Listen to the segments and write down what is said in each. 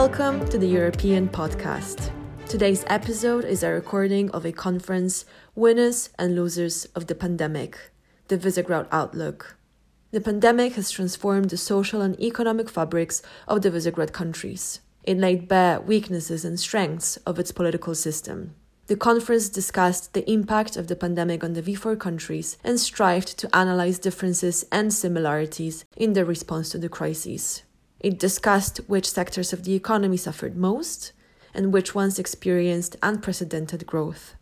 Welcome to the European Podcast. Today's episode is a recording of a conference, Winners and Losers of the Pandemic, the Visegrad Outlook. The pandemic has transformed the social and economic fabrics of the Visegrad countries. It laid bare weaknesses and strengths of its political system. The conference discussed the impact of the pandemic on the V4 countries and strived to analyze differences and similarities in their response to the crises. It discussed which sectors of the economy suffered most and which ones experienced unprecedented growth.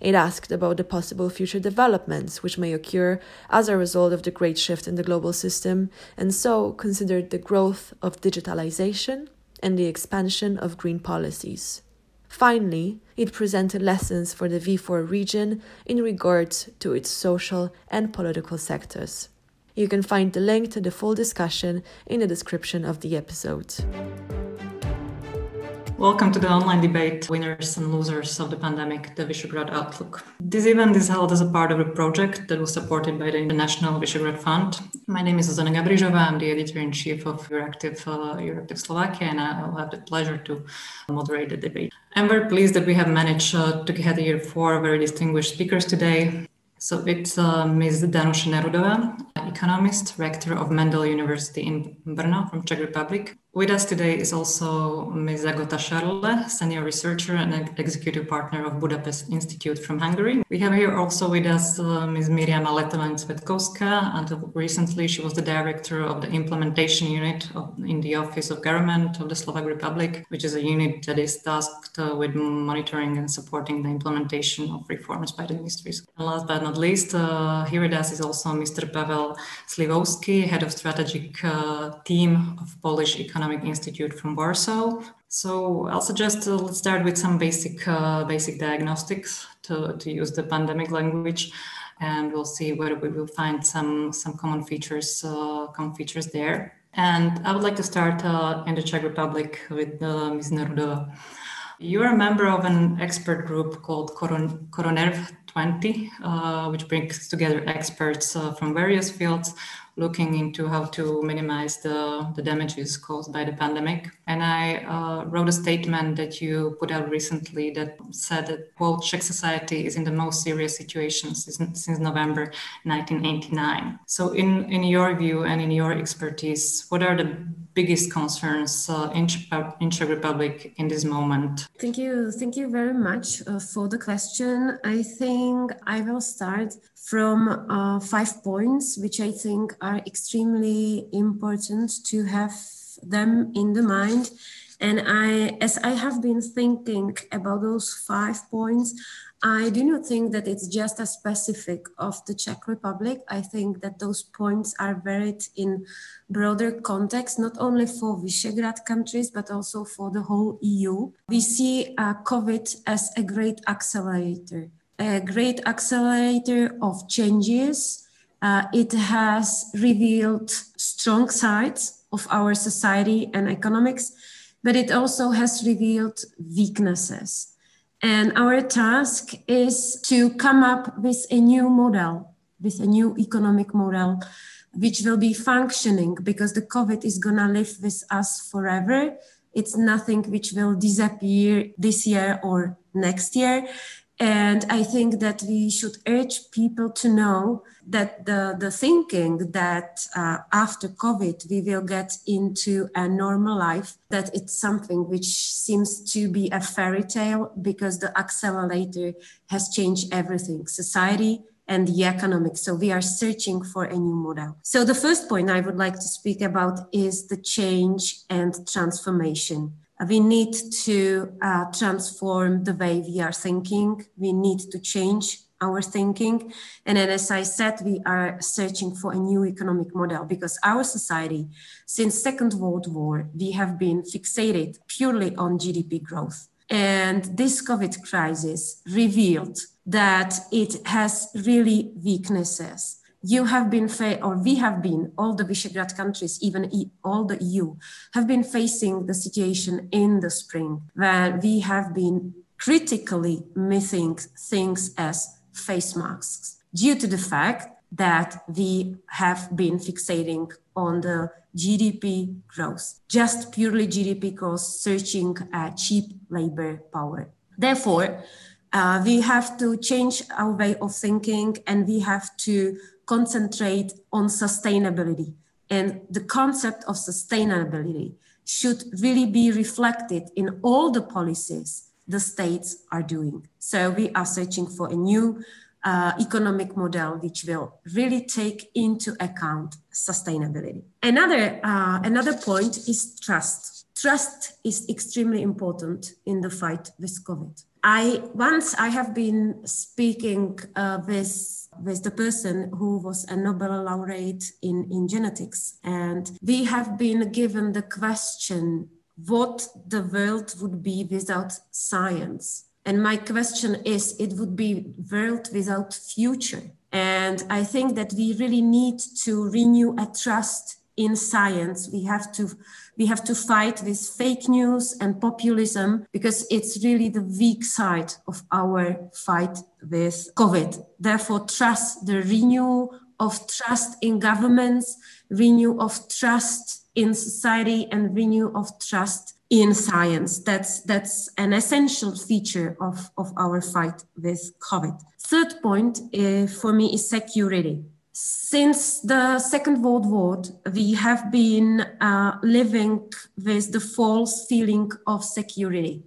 It asked about the possible future developments which may occur as a result of the great shift in the global system, and so considered the growth of digitalization and the expansion of green policies. Finally, it presented lessons for the V4 region in regards to its social and political sectors. You can find the link to the full discussion in the description of the episode. Welcome to the online debate Winners and Losers of the Pandemic, the Visegrad Outlook. This event is held as a part of a project that was supported by the International Visegrad Fund. My name is Zuzana Gabrizova. I'm the editor in chief of Euractiv, uh, Euractiv Slovakia, and I'll have the pleasure to moderate the debate. I'm very pleased that we have managed uh, to get here four very distinguished speakers today. So it's uh, Ms. Danuše Nerudová, economist, rector of Mendel University in Brno from Czech Republic. With us today is also Ms. Agota Scharle, senior researcher and executive partner of Budapest Institute from Hungary. We have here also with us uh, Ms. Miriama Letovan-Cvetkovska. Until recently, she was the director of the implementation unit of, in the Office of Government of the Slovak Republic, which is a unit that is tasked uh, with monitoring and supporting the implementation of reforms by the ministries. And last but not least, uh, here with us is also Mr. Pavel Sliwowski, head of strategic uh, team of Polish Economic Economic Institute from Warsaw. So I'll suggest uh, let's start with some basic uh, basic diagnostics to, to use the pandemic language, and we'll see whether we will find some some common features uh, common features there. And I would like to start uh, in the Czech Republic with uh, Ms. Nerudová. You're a member of an expert group called Coron- KoroNERV 20, uh, which brings together experts from various fields looking into how to minimize the, the damages caused by the pandemic. And I uh, wrote a statement that you put out recently that said that, quote, Czech society is in the most serious situation since, since November 1989. So, in, in your view and in your expertise, what are the biggest concerns uh, in, in Czech Republic in this moment? Thank you. Thank you very much uh, for the question. I think I will start from uh, five points, which I think are extremely important to have them in the mind. And I, as I have been thinking about those five points, I do not think that it's just a specific of the Czech Republic. I think that those points are varied in broader context, not only for Visegrad countries, but also for the whole EU. We see uh, COVID as a great accelerator a great accelerator of changes. Uh, it has revealed strong sides of our society and economics, but it also has revealed weaknesses. And our task is to come up with a new model, with a new economic model, which will be functioning because the COVID is going to live with us forever. It's nothing which will disappear this year or next year. And I think that we should urge people to know that the, the thinking that uh, after COVID we will get into a normal life, that it's something which seems to be a fairy tale because the accelerator has changed everything society and the economics. So we are searching for a new model. So the first point I would like to speak about is the change and transformation we need to uh, transform the way we are thinking. We need to change our thinking. And then, as I said, we are searching for a new economic model because our society, since Second World War, we have been fixated purely on GDP growth. And this COVID crisis revealed that it has really weaknesses you have been, fa- or we have been, all the Visegrad countries, even e- all the EU, have been facing the situation in the spring where we have been critically missing things as face masks due to the fact that we have been fixating on the GDP growth, just purely GDP growth, searching at cheap labor power. Therefore, uh, we have to change our way of thinking and we have to concentrate on sustainability. And the concept of sustainability should really be reflected in all the policies the states are doing. So we are searching for a new uh, economic model which will really take into account sustainability. Another, uh, another point is trust. Trust is extremely important in the fight with COVID. I once I have been speaking uh, with with the person who was a Nobel laureate in, in genetics, and we have been given the question what the world would be without science. And my question is, it would be world without future. And I think that we really need to renew a trust in science. We have to we have to fight with fake news and populism because it's really the weak side of our fight with COVID. Therefore, trust the renewal of trust in governments, renew of trust in society, and renew of trust in science. That's that's an essential feature of, of our fight with COVID. Third point uh, for me is security since the Second World War, we have been uh, living with the false feeling of security.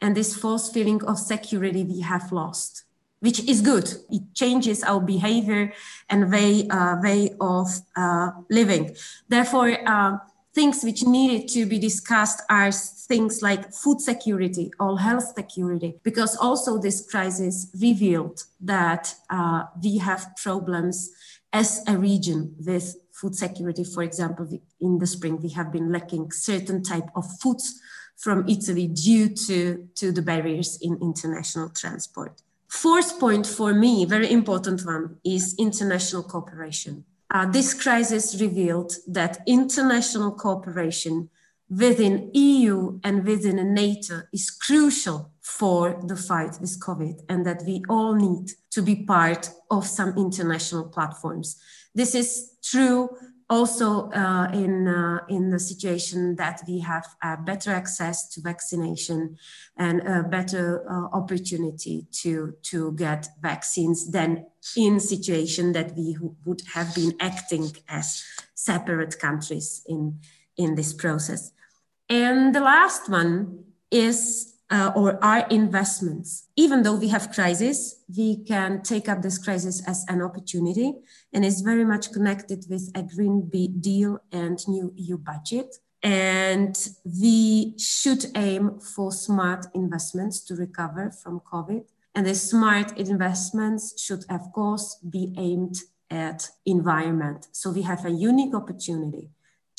And this false feeling of security we have lost, which is good. It changes our behavior and way, uh, way of uh, living. Therefore, uh, things which needed to be discussed are things like food security or health security, because also this crisis revealed that uh, we have problems as a region with food security. For example, in the spring, we have been lacking certain type of foods from Italy due to, to the barriers in international transport. Fourth point for me, very important one, is international cooperation. Uh, this crisis revealed that international cooperation within EU and within NATO is crucial for the fight with COVID and that we all need to be part of some international platforms. This is true also uh, in, uh, in the situation that we have better access to vaccination and a better uh, opportunity to, to get vaccines than in situation that we would have been acting as separate countries in, in this process. And the last one is uh, or our investments. Even though we have crisis, we can take up this crisis as an opportunity and it's very much connected with a Green Deal and new EU budget. And we should aim for smart investments to recover from COVID. And the smart investments should, of course, be aimed at environment. So we have a unique opportunity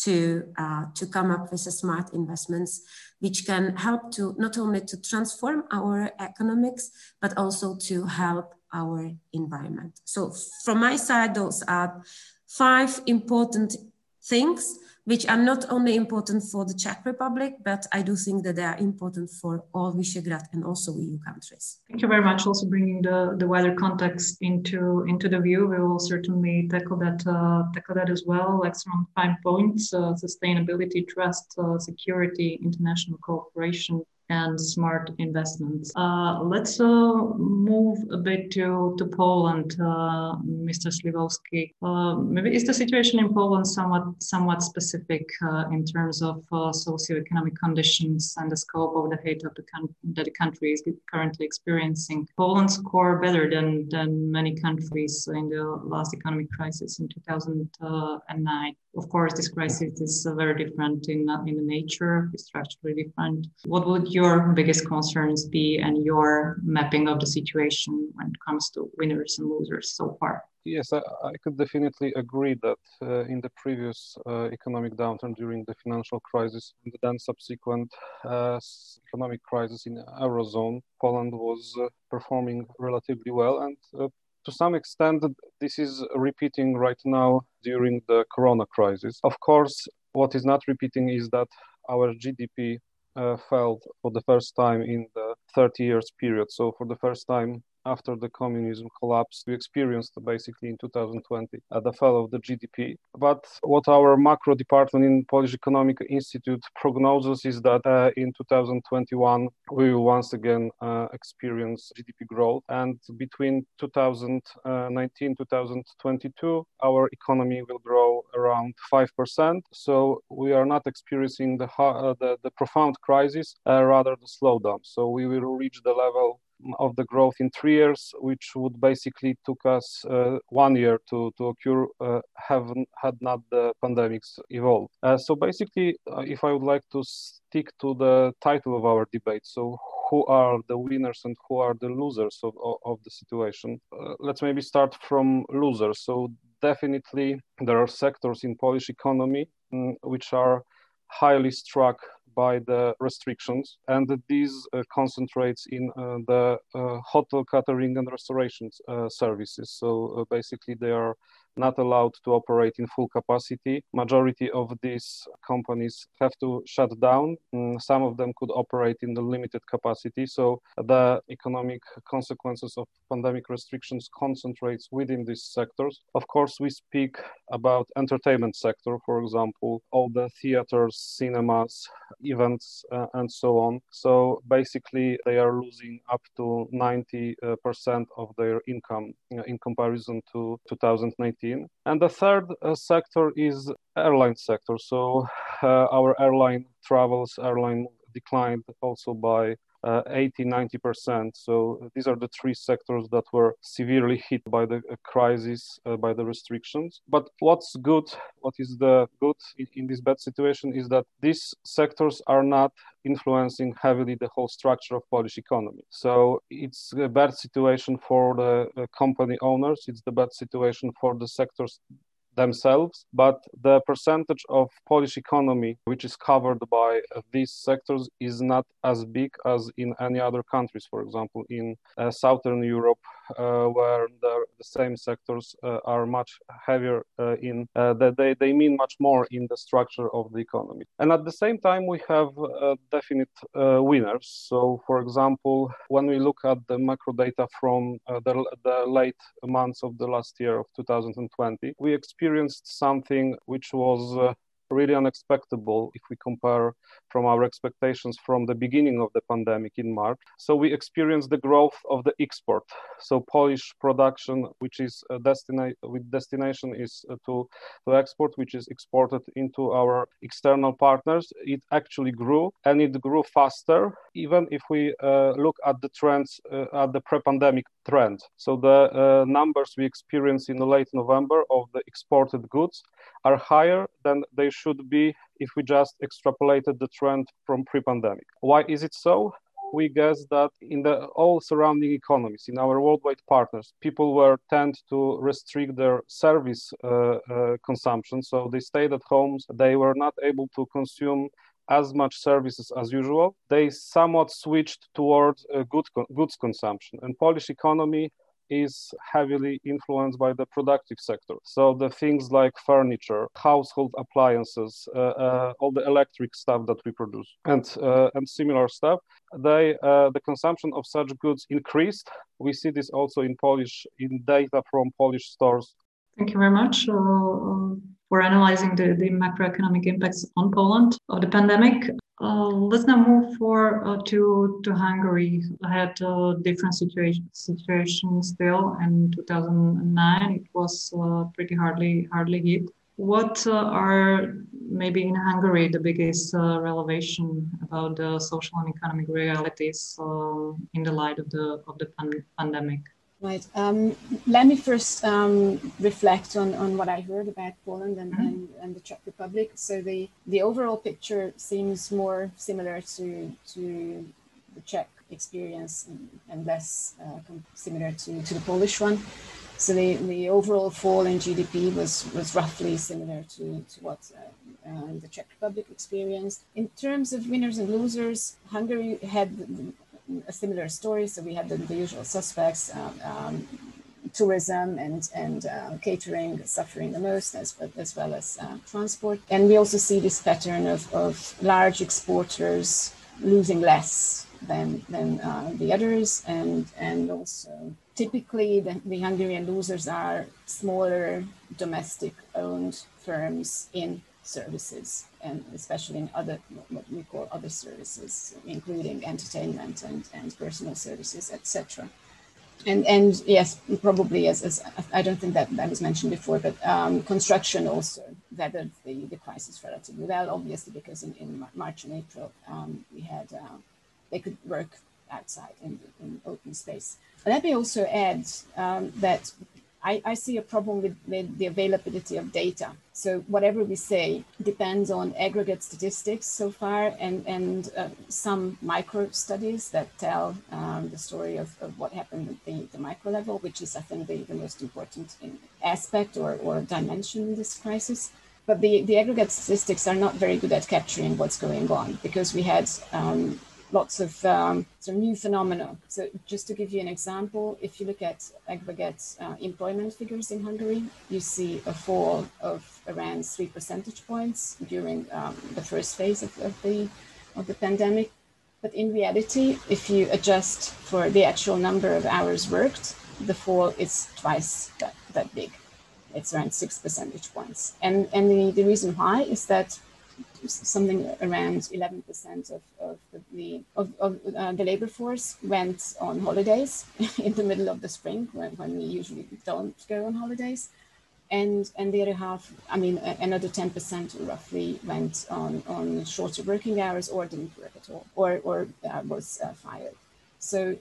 to, uh, to come up with smart investments which can help to not only to transform our economics but also to help our environment. So from my side those are five important things which are not only important for the Czech Republic, but I do think that they are important for all Visegrad and also EU countries. Thank you very much. Also bringing the, the wider context into into the view, we will certainly tackle that uh, tackle that as well. Excellent fine points: uh, sustainability, trust, uh, security, international cooperation, and smart investments. Uh, let's uh, move a bit to, to Poland, uh, Mr. Sliwowski. Uh, maybe is the situation in Poland somewhat somewhat specific uh, in terms of uh, socioeconomic conditions and the scope of the hate of the con- that the country is currently experiencing? Poland scored better than, than many countries in the last economic crisis in 2009. Of course, this crisis is very different in, in nature, it's structurally different. What would you your biggest concerns be and your mapping of the situation when it comes to winners and losers so far? Yes, I, I could definitely agree that uh, in the previous uh, economic downturn during the financial crisis and then subsequent uh, economic crisis in eurozone, Poland was uh, performing relatively well, and uh, to some extent, this is repeating right now during the Corona crisis. Of course, what is not repeating is that our GDP uh, fell for the first time in the 30 years period. So for the first time after the communism collapsed, we experienced basically in 2020 uh, the fall of the GDP. But what our macro department in Polish Economic Institute prognoses is that uh, in 2021 we will once again uh, experience GDP growth, and between 2019 2022 our economy will grow around five percent. So we are not experiencing the uh, the, the, profound crisis, uh, rather the slowdown. So we will reach the level of the growth in three years, which would basically took us uh, one year to, to occur uh, have had not the pandemics evolved. Uh, so basically, uh, if I would like to stick to the title of our debate, so who are the winners and who are the losers of, of, the situation? Uh, let's maybe start from losers. So definitely there are sectors in Polish economy um, which are highly struck by the restrictions, and these uh, concentrates in uh, the uh, hotel catering and restoration services. So basically, they are not allowed to operate in full capacity. Majority of these companies have to shut down. Mm, some of them could operate in the limited capacity. So the economic consequences of pandemic restrictions concentrates within these sectors. Of course, we speak about entertainment sector, for example, all the theaters, cinemas, events, uh, and so on. So basically, they are losing up to 90% uh, of their income uh, in comparison to 2019. And the third uh, sector is airline sector. So uh, our airline travels, airline declined also by uh, 80 90% so these are the three sectors that were severely hit by the uh, crisis uh, by the restrictions. But what's good what is the good in, in, this bad situation is that these sectors are not influencing heavily the whole structure of polish economy. So it's a bad situation for the uh, company owners. It's the bad situation for the sectors themselves, but the percentage of Polish economy which is covered by these sectors is not as big as in any other countries. For example, in uh, Southern Europe, where the, the, same sectors uh, are much heavier uh, in uh, that they, they mean much more in the structure of the economy. And at the same time, we have definite winners. So, for example, when we look at the macro data from the, the late months of the last year of 2020, we experienced something which was uh, really unexpected if we compare from our expectations from the beginning of the pandemic in March. So we experienced the growth of the export. So Polish production, which is destina- with destination is uh, to, to export, which is exported into our external partners, it actually grew and it grew faster, even if we uh, look at the trends, uh, at the pre-pandemic trend. So the uh, numbers we experienced in the late November of the exported goods are higher than they should be if we just extrapolated the trend from pre-pandemic. Why is it so? we guess that in the all surrounding economies, in our worldwide partners, people were tend to restrict their service uh, uh, consumption. So they stayed at homes. They were not able to consume as much services as usual. They somewhat switched towards uh, good goods consumption. And Polish economy is heavily influenced by the productive sector. So the things like furniture, household appliances, uh, uh, all the electric stuff that we produce, and uh, and similar stuff, they uh, the consumption of such goods increased. We see this also in Polish in data from Polish stores. Thank you very much uh, for analyzing the, the macroeconomic impacts on Poland of the pandemic. Uh, let's now move for uh, to to Hungary. I had a different situation situation still. In 2009, it was uh, pretty hardly hardly hit. What uh, are maybe in Hungary the biggest uh, revelation about the social and economic realities in the light of the of the pan- pandemic? Right. Um, let me first um, reflect on, on what I heard about Poland and, mm-hmm. and, and, the Czech Republic. So the, the overall picture seems more similar to, to the Czech experience and, and less uh, similar to, to the Polish one. So the, the overall fall in GDP was, was roughly similar to, to what uh, uh, the Czech Republic experienced. In terms of winners and losers, Hungary had a similar story. So we had the, the usual suspects, um, um, tourism and, and uh, catering suffering the most, as, as well as uh, transport. And we also see this pattern of, of large exporters losing less than than uh, the others, and and also typically the, the Hungarian losers are smaller domestic owned firms in services and especially in other what we call other services including entertainment and, and personal services etc and and yes probably as, as i don't think that that was mentioned before but um, construction also weathered the, the crisis relatively well obviously because in, in march and april um, we had uh, they could work outside in, in open space. Let me also add um, that I, I, see a problem with, with, the availability of data. So whatever we say depends on aggregate statistics so far and, and uh, some micro studies that tell um, the story of, of, what happened at the, the, micro level, which is, I think, the, the most important aspect or, or dimension in this crisis. But the, the aggregate statistics are not very good at capturing what's going on because we had um, lots of um, some new phenomena. So just to give you an example, if you look at aggregate uh, employment figures in Hungary, you see a fall of around three percentage points during um, the first phase of, of, the of the pandemic. But in reality, if you adjust for the actual number of hours worked, the fall is twice that, that big. It's around six percentage points. And, and the, the reason why is that something around 11% of, of the of, of uh, the labor force went on holidays in the middle of the spring when, when we usually don't go on holidays. And and the other half i mean another 10% roughly went on on shorter working hours or didn't work at all or or uh, was uh, fired. So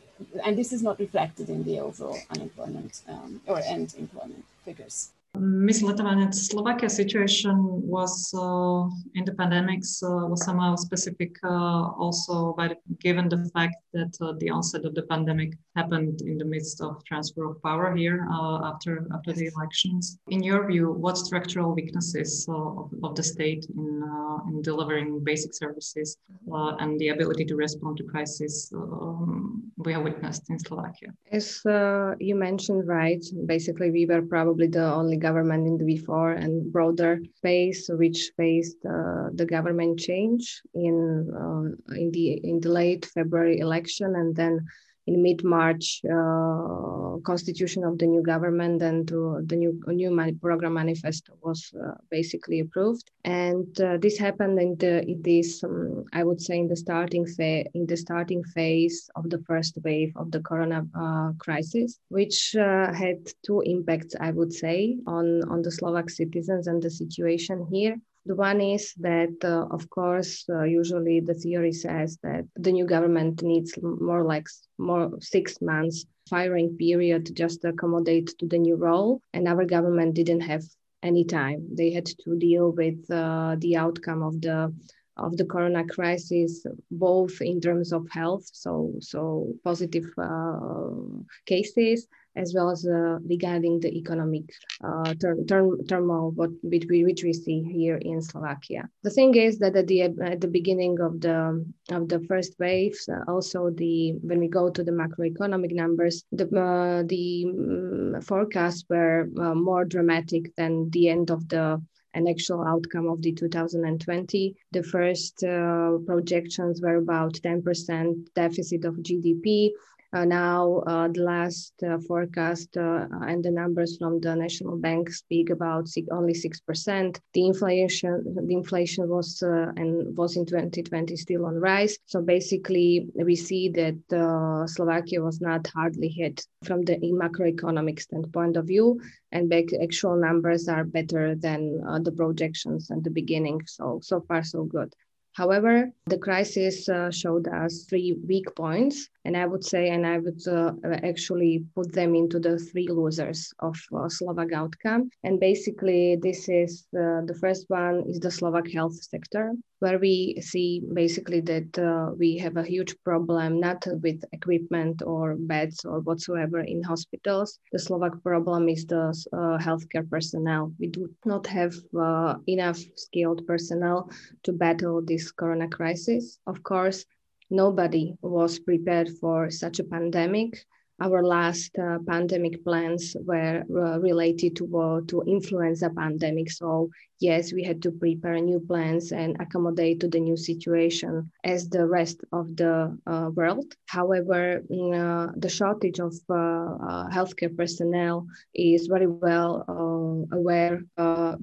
and this is not reflected in the overall unemployment um, or end employment figures Ms. Litovanets, Slovakia situation was uh, in the pandemics uh, was somehow specific uh, also by the, given the fact that uh, the onset of the pandemic happened in the midst of transfer of power here uh, after after the elections. In your view, what structural weaknesses uh, of, of, the state in in delivering basic services and the ability to respond to crisis um, we have witnessed in Slovakia? As you mentioned, right, basically we were probably the only government in the V4 and broader space which faced uh, the government change in uh, in the in the late February election and then in mid-March uh, constitution of the new government and uh, the new new program manifesto was uh, basically approved. And uh, this happened in the in this um, I would say in the starting phase in the starting phase of the first wave of the corona uh, crisis which uh, had two impacts I would say on on the Slovak citizens and the situation here the one is that, uh, of course, uh, usually the theory says that the new government needs more like more six months firing period just to accommodate to the new role, and our government didn't have any time. They had to deal with uh, the outcome of the of the corona crisis, both in terms of health, so so positive uh, cases, as well as uh, regarding the economic uh, turmoil what, which, we, which we see here in Slovakia. The thing is that at the, at the beginning of the, of the first waves, uh, also the when we go to the macroeconomic numbers, the, the um, forecasts were more dramatic than the end of the an actual outcome of the 2020. The first uh, projections were about 10% deficit of GDP. Uh, now, uh, the last uh, forecast and the numbers from the national bank speak about six, only six percent. The inflation, the inflation was and was in 2020 still on rise. So basically, we see that Slovakia was not hardly hit from the macroeconomic standpoint of view, and back actual numbers are better than the projections at the beginning. So so far so good. However, the crisis uh, showed us three weak points, and I would say, and I would uh, actually put them into the three losers of uh, Slovak outcome. And basically, this is uh, the first one is the Slovak health sector, where we see basically that uh, we have a huge problem not with equipment or beds or whatsoever in hospitals. The Slovak problem is the uh, healthcare personnel. We do not have enough skilled personnel to battle this corona crisis. Of course, nobody was prepared for such a pandemic. Our last uh, pandemic plans were uh, related to uh, to influenza pandemic. So yes, we had to prepare new plans and accommodate to the new situation as the rest of the uh, world. However, mm, uh, the shortage of uh, healthcare personnel is very well aware.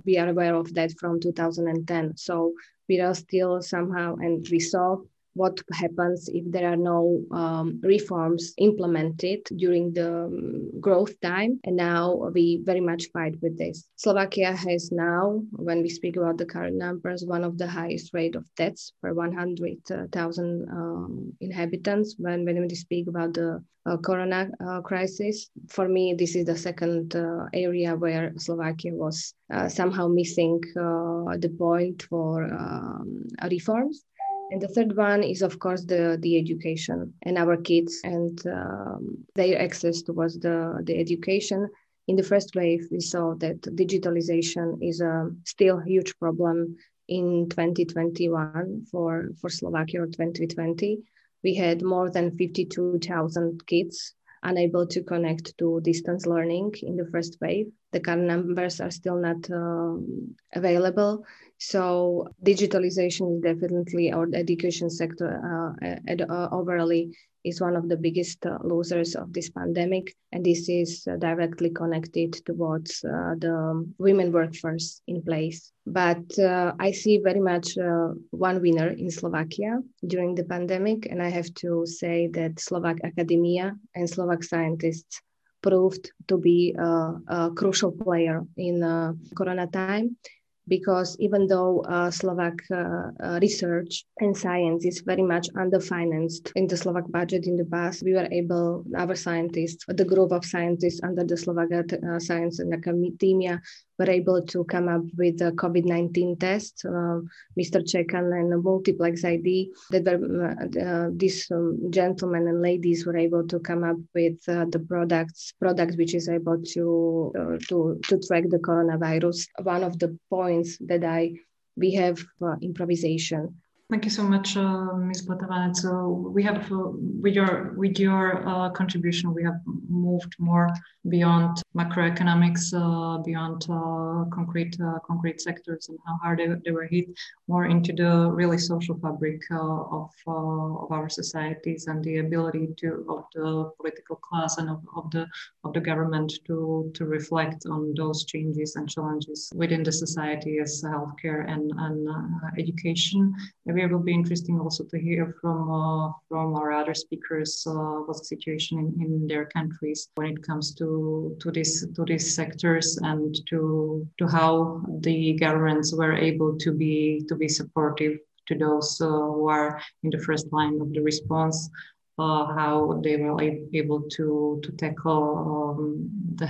we are aware of that from 2010. So we are still somehow and resolve what happens if there are no um, reforms implemented during the um, growth time. And now we very much fight with this. Slovakia has now, when we speak about the current numbers, one of the highest rate of deaths per 100,000 um, inhabitants. When, when we speak about the uh, corona uh, crisis, for me, this is the second uh, area where Slovakia was uh, somehow missing uh, the point for um, reforms. And the third one is, of course, the, the education and our kids and um, their access towards the, the education. In the first wave, we saw that digitalization is a still huge problem in 2021 for, for Slovakia or 2020. We had more than 52,000 kids unable to connect to distance learning in the first wave. The current numbers are still not um, available. So digitalization is definitely, our education sector uh, uh, overall is one of the biggest uh, losers of this pandemic. And this is uh, directly connected towards uh, the women workforce in place. But uh, I see very much one winner in Slovakia during the pandemic. And I have to say that Slovak academia and Slovak scientists proved to be a, a crucial player in Corona time because even though uh, Slovak uh, uh, research and science is very much underfinanced in the Slovak budget in the past, we were able, our scientists, the group of scientists under the Slovak uh, Science and Academia were able to come up with a COVID-19 test, uh, Mr. Chekan and multiplex ID, that were, uh, these um, gentlemen and ladies were able to come up with uh, the products, products which is able to, uh, to, to track the coronavirus. One of the points that I, we have uh, improvisation Thank you so much, uh, Ms. Batavanec. So we have, uh, with your with your uh, contribution, we have moved more beyond macroeconomics, uh, beyond uh, concrete uh, concrete sectors and how hard they, they were hit, more into the really social fabric of of our societies and the ability to of the political class and of, of the of the government to to reflect on those changes and challenges within the society as healthcare and and education it will be interesting also to hear from uh, from our other speakers uh, what's the situation in, in their countries when it comes to to this to these sectors and to to how the governments were able to be to be supportive to those uh, who are in the first line of the response uh, how they were able to to tackle um, the,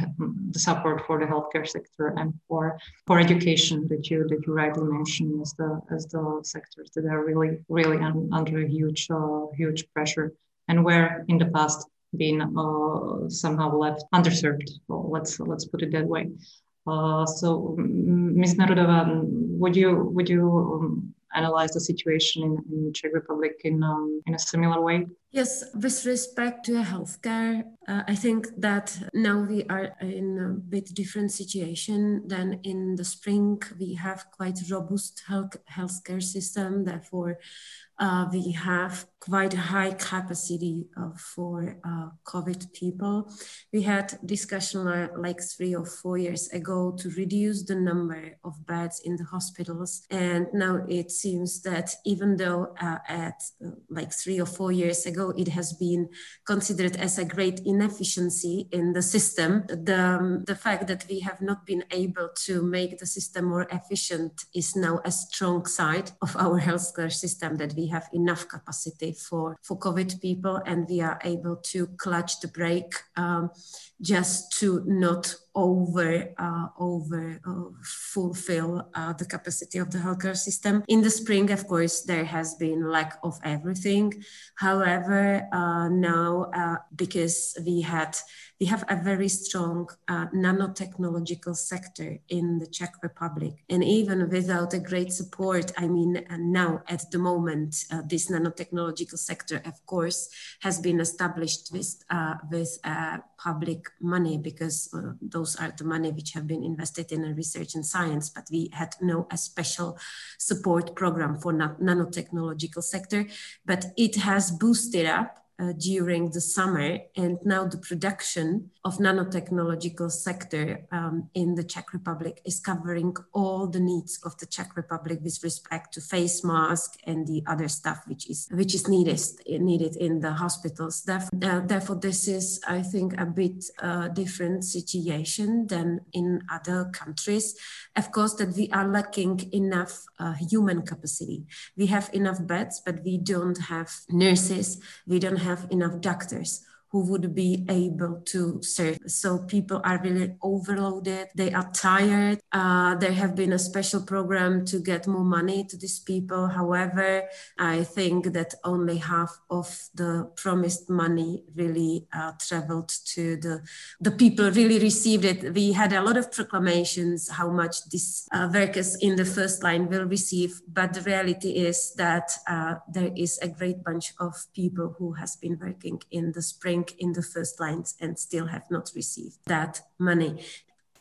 the support for the healthcare sector and for for education that you that you rightly mentioned as the as the sectors that are really really un, under a huge uh, huge pressure and where in the past been uh, somehow left underserved. Well, let's let's put it that way. Uh, so, Ms. Nerudova, would you would you um, analyze the situation in, in Czech Republic in um, in a similar way? Yes, with respect to healthcare, uh, I think that now we are in a bit different situation than in the spring. We have quite robust health healthcare system, therefore uh, we have quite a high capacity uh, for uh, COVID people. We had discussion uh, like three or four years ago to reduce the number of beds in the hospitals. And now it seems that even though uh, at uh, like three or four years ago, it has been considered as a great inefficiency in the system, the, um, the fact that we have not been able to make the system more efficient is now a strong side of our healthcare system that we have enough capacity for, for COVID people and we are able to clutch the brake um, just to not over uh, over uh, fulfill uh, the capacity of the healthcare system. In the spring, of course, there has been lack of everything. However, uh, now uh, because we had we have a very strong uh, nanotechnological sector in the Czech Republic. And even without a great support, I mean, uh, now at the moment, uh, this nanotechnological sector, of course, has been established with, uh, with uh, public money because uh, those are the money which have been invested in research and science, but we had no a special support program for nanotechnological sector, but it has boosted up uh, during the summer and now the production of nanotechnological sector um, in the czech republic is covering all the needs of the czech republic with respect to face mask and the other stuff which is which is needed needed in the hospitals. Uh, therefore this is i think a bit uh, different situation than in other countries. Of course that we are lacking enough uh, human capacity. We have enough beds but we don't have nurses. We don't have enough doctors who would be able to serve. So people are really overloaded. They are tired. Uh, there have been a special program to get more money to these people. However, I think that only half of the promised money really uh, traveled to the the people really received it. We had a lot of proclamations how much these uh, workers in the first line will receive, but the reality is that uh, there is a great bunch of people who has been working in the spring in the first lines and still have not received that money.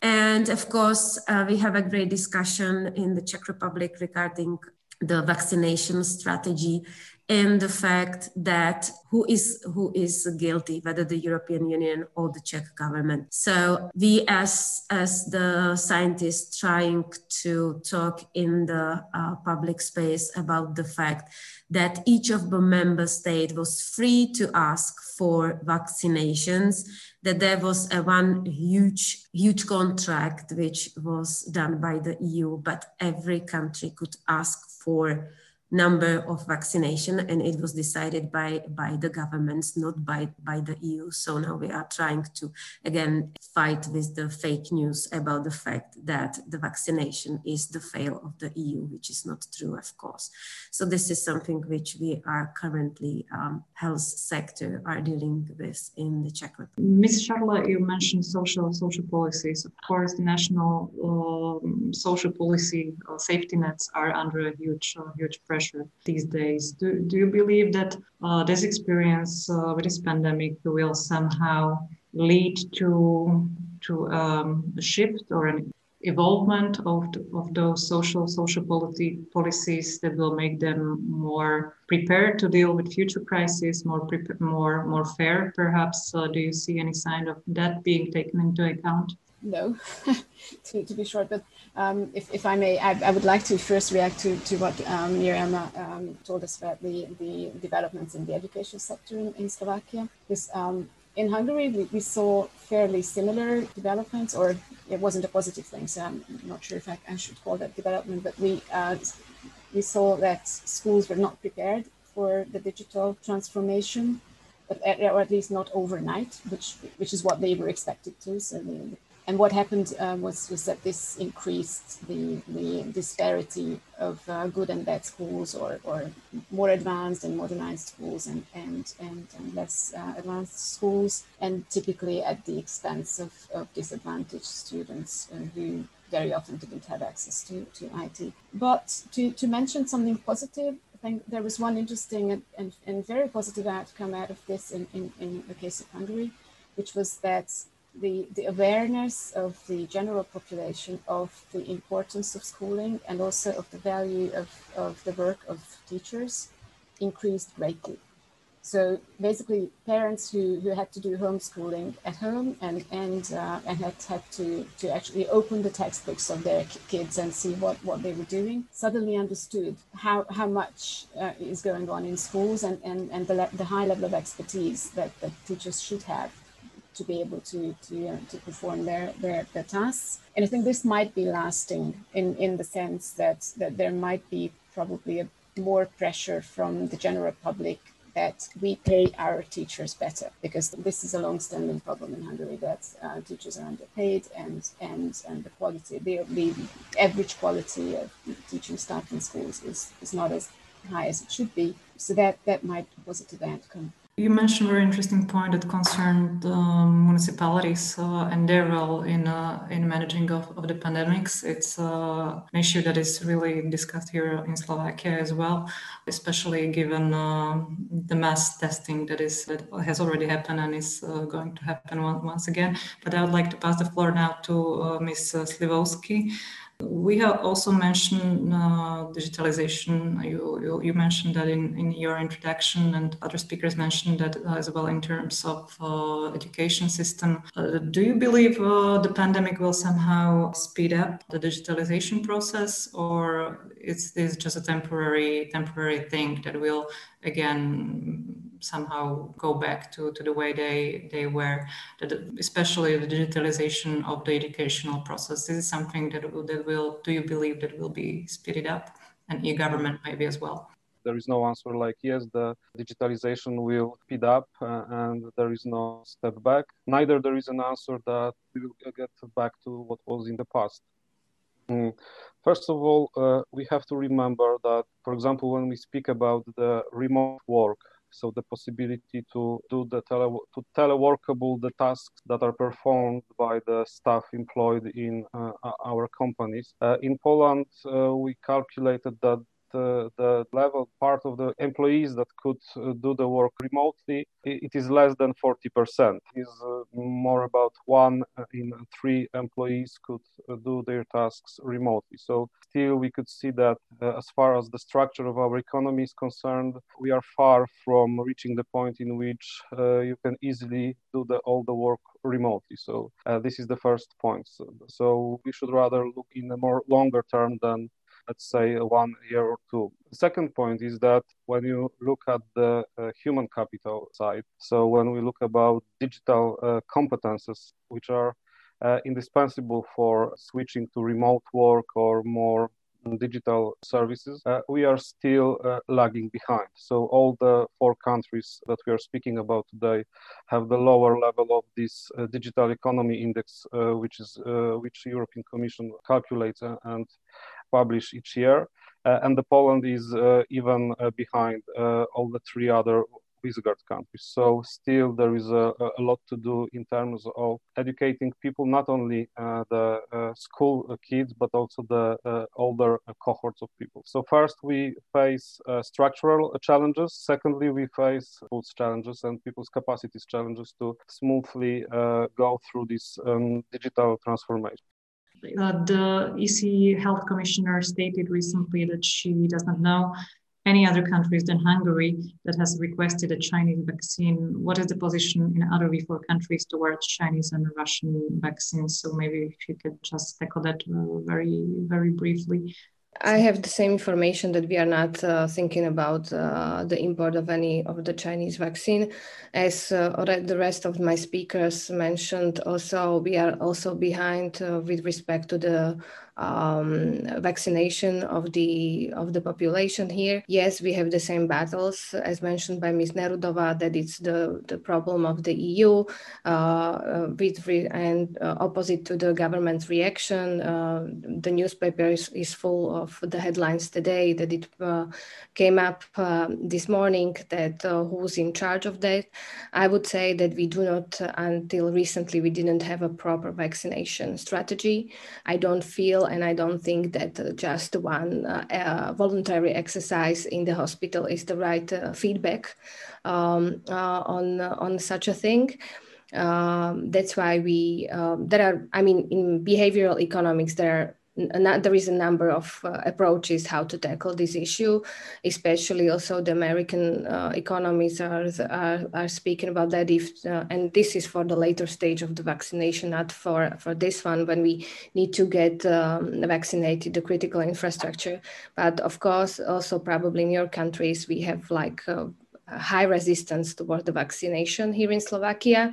And of course, uh, we have a great discussion in the Czech Republic regarding the vaccination strategy and the fact that who is who is guilty whether the european union or the czech government. So we as as the scientists trying to talk in the uh, public space about the fact that each of the member state was free to ask for vaccinations that there was a one huge huge contract which was done by the eu but every country could ask for number of vaccination and it was decided by by the governments not by by the eu so now we are trying to again fight with the fake news about the fact that the vaccination is the fail of the eu which is not true of course. So this is something which we are currently um, health sector are dealing with in the czech republic. Ms Charlotte, you mentioned social social policies. Of course the national um, social policy uh, safety nets are under a huge uh, huge pressure pressure these days. Do, do you believe that uh, this experience uh, with this pandemic will somehow lead to to um, a shift or an evolvement of, the, of those social social policy, policies that will make them more prepared to deal with future crises, more more more fair, perhaps. Uh, do you see any sign of that being taken into account? No, to, to be short, but um, if, if I may, I, I, would like to first react to, to what um, Miriam um, told us about the, the developments in the education sector in, in Slovakia. Because um, in Hungary, we, we, saw fairly similar developments, or it wasn't a positive thing, so I'm not sure if I, I should call that development, but we, uh, we saw that schools were not prepared for the digital transformation. But at, or at least not overnight, which which is what they were expected to. So and what happened uh, was, was that this increased the, the disparity of uh, good and bad schools or, or more advanced and modernized schools and, and, and, and less uh, advanced schools, and typically at the expense of, of disadvantaged students uh, who very often didn't have access to, to IT. But to, to mention something positive, I think there was one interesting and, and, and very positive outcome out of this in, in, in the case of Hungary, which was that the, the awareness of the general population of the importance of schooling and also of the value of, of the work of teachers increased greatly. So basically, parents who, who had to do homeschooling at home and and uh, and had had to, to actually open the textbooks of their kids and see what, what they were doing suddenly understood how, how much uh, is going on in schools and, and, and the, the high level of expertise that, that teachers should have to be able to to, uh, to perform their, their their tasks. And I think this might be lasting in in the sense that that there might be probably a more pressure from the general public that we pay our teachers better because this is a long-standing problem in Hungary that uh, teachers are underpaid and and and the quality the, the average quality of teaching staff in schools is, is not as high as it should be so that that might be a positive outcome You mentioned a very interesting point that concerned um, municipalities uh, and their role in uh, in managing of, of the pandemics. It's uh, an issue that is really discussed here in Slovakia as well, especially given um, the mass testing that is that has already happened and is uh, going to happen once again. But I would like to pass the floor now to uh, Ms. Sliwowski. We have also mentioned uh, digitalization. You, you, you, mentioned that in, in your introduction, and other speakers mentioned that as well in terms of uh, education system. Uh, do you believe uh, the pandemic will somehow speed up the digitalization process, or is this just a temporary temporary thing that will again somehow go back to, to the way they, they were, especially the digitalization of the educational process. This is something that will, that will, do you believe that will be speeded up and e-government maybe as well? There is no answer like yes, the digitalization will speed up uh, and there is no step back. Neither there is an answer that we will get back to what was in the past. Mm. First of all, uh, we have to remember that, for example, when we speak about the remote work, so the possibility to do the tele to teleworkable the tasks that are performed by the staff employed in uh, our companies. Uh, in Poland, uh, we calculated that the, level part of the employees that could uh, do the work remotely, it is less than 40%. It is uh, more about one uh, in three employees could do their tasks remotely. So still we could see that as far as the structure of our economy is concerned, we are far from reaching the point in which you can easily do the, all the work remotely. So uh, this is the first point. So, so, we should rather look in a more longer term than let's say one year or two. The second point is that when you look at the uh, human capital side, so when we look about digital uh, competences, which are uh, indispensable for switching to remote work or more digital services, uh, we are still uh, lagging behind. So all the four countries that we are speaking about today have the lower level of this uh, digital economy index, which is which European Commission calculates and publish each year. Uh, and the Poland is uh, even uh, behind all the three other Visegrad countries. So still there is a, a, lot to do in terms of educating people, not only uh, the uh, school kids, but also the uh, older cohorts of people. So first we face structural challenges. Secondly, we face people's challenges and people's capacities challenges to smoothly go through this um, digital transformation. Uh, the EC health commissioner stated recently that she does not know any other countries than Hungary that has requested a Chinese vaccine. What is the position in other V4 countries towards Chinese and Russian vaccines? So maybe if you could just tackle that uh, very, very briefly. I have the same information that we are not uh, thinking about uh, the import of any of the Chinese vaccine. As uh, the rest of my speakers mentioned, also we are also behind uh, with respect to the um, vaccination of the of the population here. Yes, we have the same battles as mentioned by Ms. Nerudova that it's the, the problem of the EU uh, uh, with re- and uh, opposite to the government reaction. Uh, the newspaper is, is full of the headlines today that it uh, came up this morning that who's in charge of that. I would say that we do not until recently we didn't have a proper vaccination strategy. I don't feel and I don't think that uh, just one uh, voluntary exercise in the hospital is the right uh, feedback um, on on such a thing. Um, that's why we um, there are. I mean, in behavioral economics, there are there is a number of uh, approaches how to tackle this issue, especially also the American uh, economies are, are, are speaking about that. If uh, and this is for the later stage of the vaccination, not for for this one when we need to get um, vaccinated the critical infrastructure. But of course, also probably in your countries we have like uh, high resistance toward the vaccination here in Slovakia.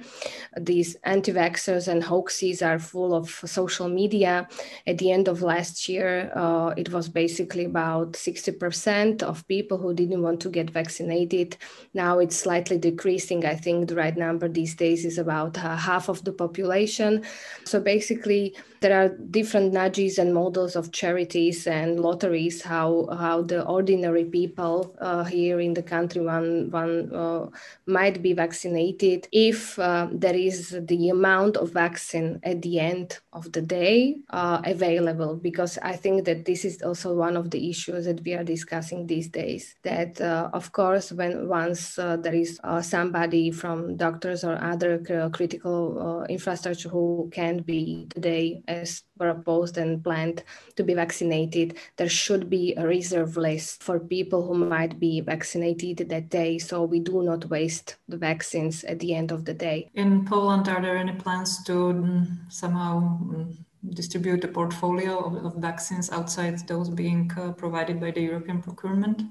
These anti vaxxers and hoaxes are full of social media. At the end of last year, uh, it was basically about 60% of people who didn't want to get vaccinated. Now it's slightly decreasing. I think the right number these days is about uh, half of the population. So basically, there are different nudges and models of charities and lotteries how how the ordinary people uh, here in the country one one uh, might be vaccinated if uh, there is the amount of vaccine at the end of the day uh, available because i think that this is also one of the issues that we are discussing these days that uh, of course when once uh, there is uh, somebody from doctors or other critical infrastructure who can be today as proposed and planned to be vaccinated there should be a reserve list for people who might be vaccinated that day so we do not waste the vaccines at the end of the day in poland are there any plans to mm, somehow mm, distribute a portfolio of, of, vaccines outside those being uh, provided by the European procurement?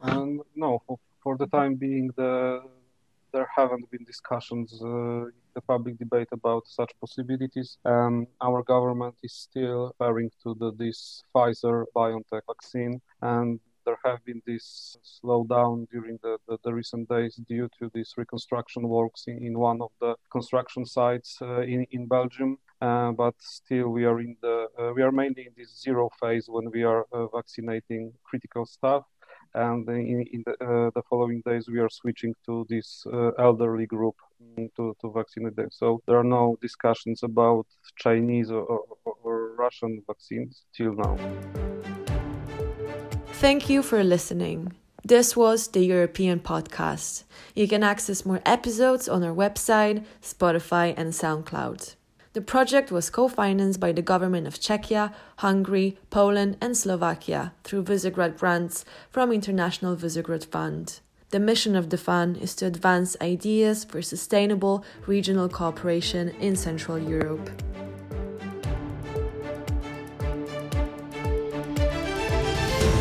Um, no, for, for, the time being, the, there haven't been discussions uh, the public debate about such possibilities. Um, our government is still referring to the, this Pfizer BioNTech vaccine, and there have been this slowdown during the, the, the, recent days due to these reconstruction works in, in one of the construction sites uh, in, in Belgium. Uh, but still we are in the uh, we are mainly in this zero phase when we are uh, vaccinating critical staff. And in, in the, uh, the, following days we are switching to this elderly group mm, to, to vaccinate them. So there are no discussions about chinese or, or, or russian vaccines till now thank you for listening this was the European podcast. You can access more episodes on our website, Spotify, and SoundCloud. The project was co financed by the government of Czechia, Hungary, Poland, and Slovakia through Visegrad grants from International Visegrad Fund. The mission of the fund is to advance ideas for sustainable regional cooperation in Central Europe.